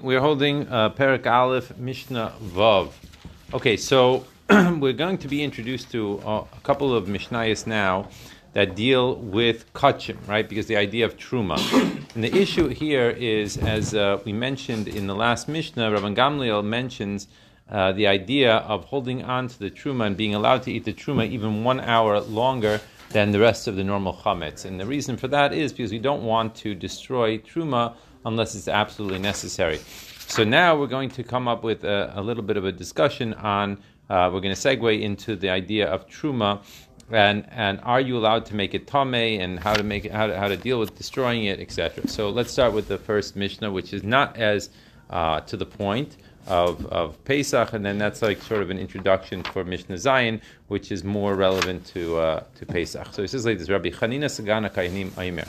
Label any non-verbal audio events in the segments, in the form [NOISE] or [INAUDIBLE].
We're holding uh, Perak Aleph Mishnah Vav. Okay, so [CLEARS THROAT] we're going to be introduced to uh, a couple of Mishnayos now that deal with kachim, right? Because the idea of truma. and the issue here is, as uh, we mentioned in the last Mishnah, Rabban Gamliel mentions uh, the idea of holding on to the truma and being allowed to eat the truma even one hour longer than the rest of the normal chametz. And the reason for that is because we don't want to destroy truma unless it's absolutely necessary. So now we're going to come up with a, a little bit of a discussion on. Uh, we're going to segue into the idea of truma, and and are you allowed to make it tame, and how to make it, how to, how to deal with destroying it, etc. So let's start with the first Mishnah, which is not as uh, to the point of, of Pesach, and then that's like sort of an introduction for Mishnah Zayin, which is more relevant to uh, to Pesach. So he says like this: Rabbi Chanina Sagana Kayanim Aimer.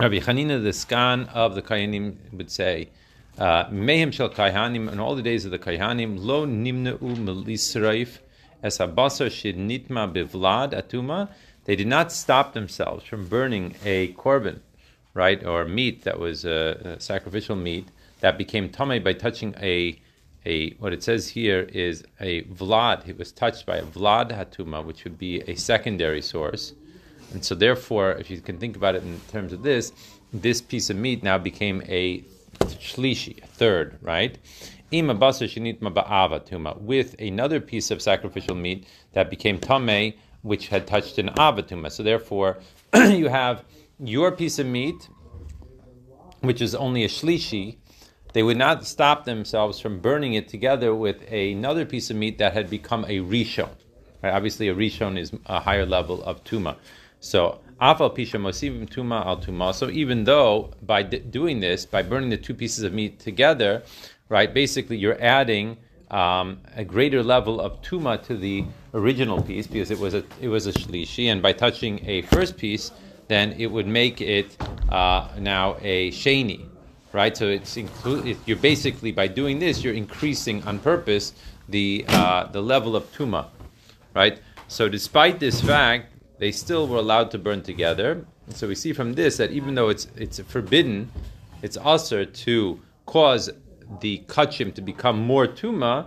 Rabbi Chanina, the skan of the Kayanim, would say, uh, Mehem shel Kayanim, in all the days of the Kayanim, lo nimneu melisraif es habasar nitma bivlad atuma. They did not stop themselves from burning a korban, right, or meat that was a, a sacrificial meat that became tame by touching a a what it says here is a vlad. It was touched by a vlad hatuma, which would be a secondary source. And so, therefore, if you can think about it in terms of this, this piece of meat now became a shlishi, a third, right? With another piece of sacrificial meat that became tame, which had touched an avatuma. So, therefore, [CLEARS THROAT] you have your piece of meat, which is only a shlishi. They would not stop themselves from burning it together with another piece of meat that had become a rishon. Right? Obviously, a rishon is a higher level of tuma. So afal pisha mosivim tuma al tuma. So even though by d- doing this, by burning the two pieces of meat together, right, basically you're adding um, a greater level of tuma to the original piece because it was a it was a shlishi, and by touching a first piece, then it would make it uh, now a sheni, right? So it's inclu- it, you're basically by doing this, you're increasing on purpose the uh, the level of tuma, right? So despite this fact, they still were allowed to burn together. And so we see from this that even though it's it's forbidden, it's also to cause the kachim to become more tuma,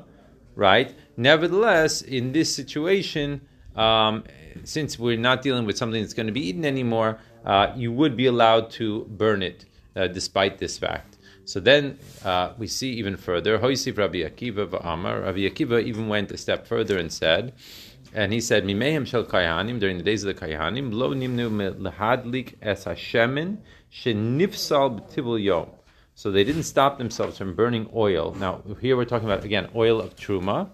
right? Nevertheless, in this situation, um, since we're not dealing with something that's going to be eaten anymore, uh, you would be allowed to burn it uh, despite this fact. So then uh, we see even further. Rabbi Akiva v'Amar. Rabbi Akiva even went a step further and said, and he said, Mimehem shel kayanim during the days of the kayanim, lo nimnu lehadlik es hashemin shenifsal b'tivul yom. So they didn't stop themselves from burning oil. Now here we're talking about again oil of truma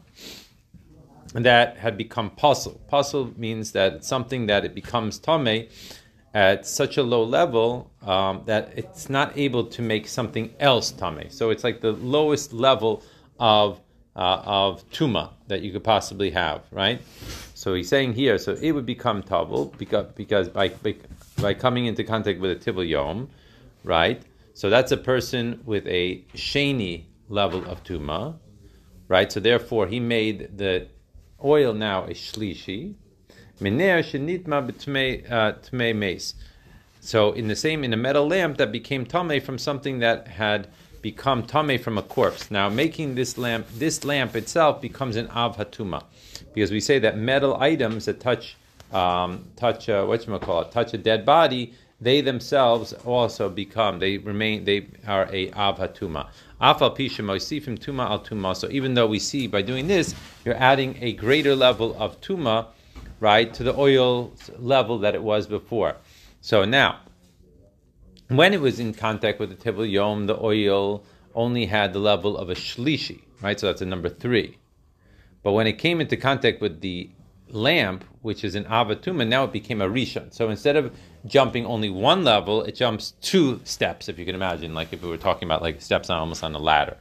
that had become pasul. Pasul means that it's something that it becomes tame at such a low level um, that it's not able to make something else tame. So it's like the lowest level of uh, of tuma that you could possibly have, right? So he's saying here, so it would become tavul because, because by, by, coming into contact with a tivul yom, right? So that's a person with a sheni level of tuma, right? So therefore, he made the oil now a shlishi. Mace. So in the same in a metal lamp that became tame from something that had become tame from a corpse. Now, making this lamp, this lamp itself becomes an av hatuma, because we say that metal items that touch, um, touch, uh, what you call it, touch a dead body, they themselves also become, they remain, they are a av hatuma. Afal pisha moisifim tuma al tuma. So even though we see by doing this, you're adding a greater level of tuma, right, to the oil level that it was before. So now, when it was in contact with the tivul yom, the oil only had the level of a shlishi, right? So that's a number three. But when it came into contact with the lamp, which is an avatuma, now it became a rishon. So instead of jumping only one level, it jumps two steps, if you can imagine, like if we were talking about like steps on almost on a ladder.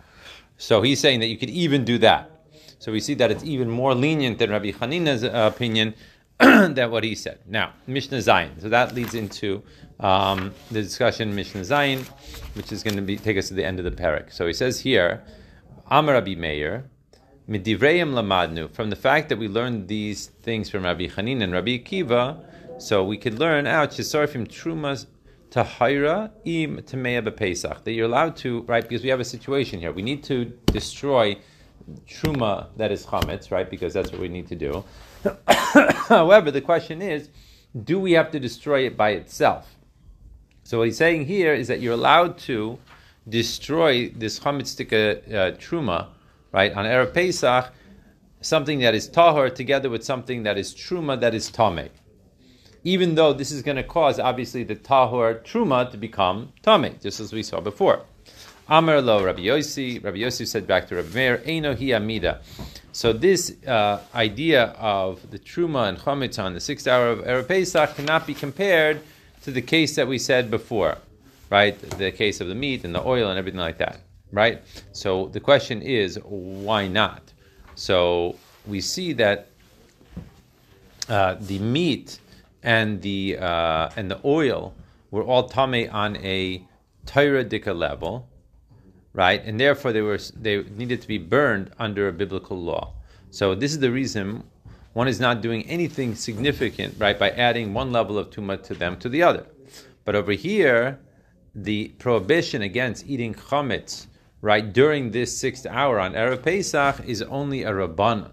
So he's saying that you could even do that. So we see that it's even more lenient than Rabbi Hanina's uh, opinion [CLEARS THROAT] than what he said. Now, Mishnah Zayin. So that leads into um, the discussion Mishnah Zayin, which is going to be take us to the end of the parak. So he says here, Amar Rabbi Meir, Midivreim lamadnu. From the fact that we learned these things from Rabbi Chanin and Rabbi Akiva, so we could learn out Shisarfim Trumas tahira im tameya bepesach. That you're allowed to, right? Because we have a situation here. We need to destroy truma that is chametz, right? Because that's what we need to do. [COUGHS] However, the question is, do we have to destroy it by itself? So what he's saying here is that you're allowed to destroy this chametzdika uh, truma, right, on erev Pesach, something that is tahor together with something that is truma that is tameh. Even though this is going to cause, obviously, the tahor truma to become tameh, just as we saw before. Amar lo Rabbi Yossi. Rabbi Yossi said back to Rabbi Meir, Eino hi amida. So this uh, idea of the truma and chametz on the sixth hour of erev Pesach cannot be compared to the case that we said before, right? The case of the meat and the oil and everything like that, right? So the question is, why not? So we see that uh, the meat and the uh, and the oil were all tame on a Torah level, right? And therefore they were they needed to be burned under a biblical law. So this is the reason one is not doing anything significant, right, by adding one level of tuma to them to the other. But over here, the prohibition against eating chametz, right, during this sixth hour on erev Pesach is only a rabbanon.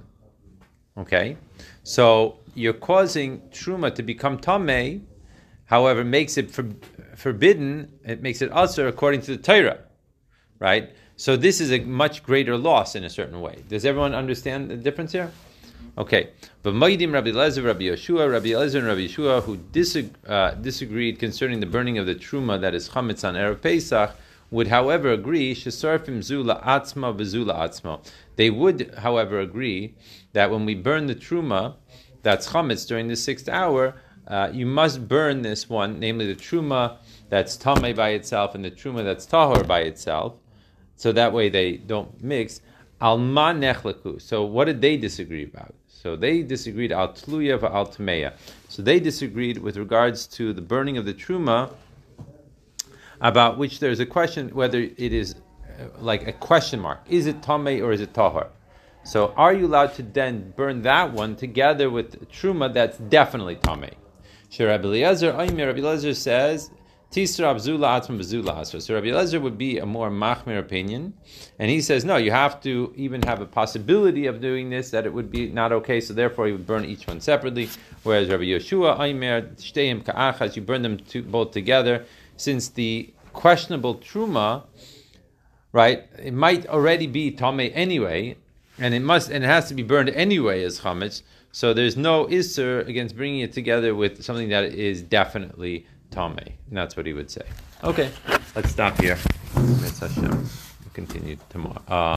Okay, so you're causing truma to become tamei. However, makes it for, forbidden. It makes it also according to the Torah, right? So this is a much greater loss in a certain way. Does everyone understand the difference here? Okay, but Maidim Rabbi Lezer, Rabbi Yeshua, Rabbi Lezer, and Rabbi Yeshua, who disag- uh, disagreed concerning the burning of the truma that is chametz on erev Pesach, would, however, agree shesarfim zula atzma atzma. They would, however, agree that when we burn the truma, that's chametz during the sixth hour, uh, you must burn this one, namely the truma that's tameh by itself and the truma that's tahor by itself, so that way they don't mix. Alma nechlaku. So what did they disagree about? So they disagreed al tluya al tameya. So they disagreed with regards to the burning of the truma, about which there's a question whether it is uh, like a question mark. Is it tameh or is it tahor? So are you allowed to then burn that one together with truma that's definitely tameh? Sure, Rabbi Eliezer, Rabbi Eliezer says Tisra Abzula Atman Bazula Asra. So Rabbi Eliezer would be a more machmir opinion, and he says no, you have to even have a possibility of doing this that it would be not okay. So therefore, you would burn each one separately. Whereas Rabbi Yeshua Aimer Shteim Ka'achas, you burn them two, both together, since the questionable truma, right? It might already be tame anyway, and it must and it has to be burned anyway as chametz. So there's no isser against bringing it together with something that is definitely tame. And that's what he would say. Okay, let's stop here. We'll continue tomorrow. Uh,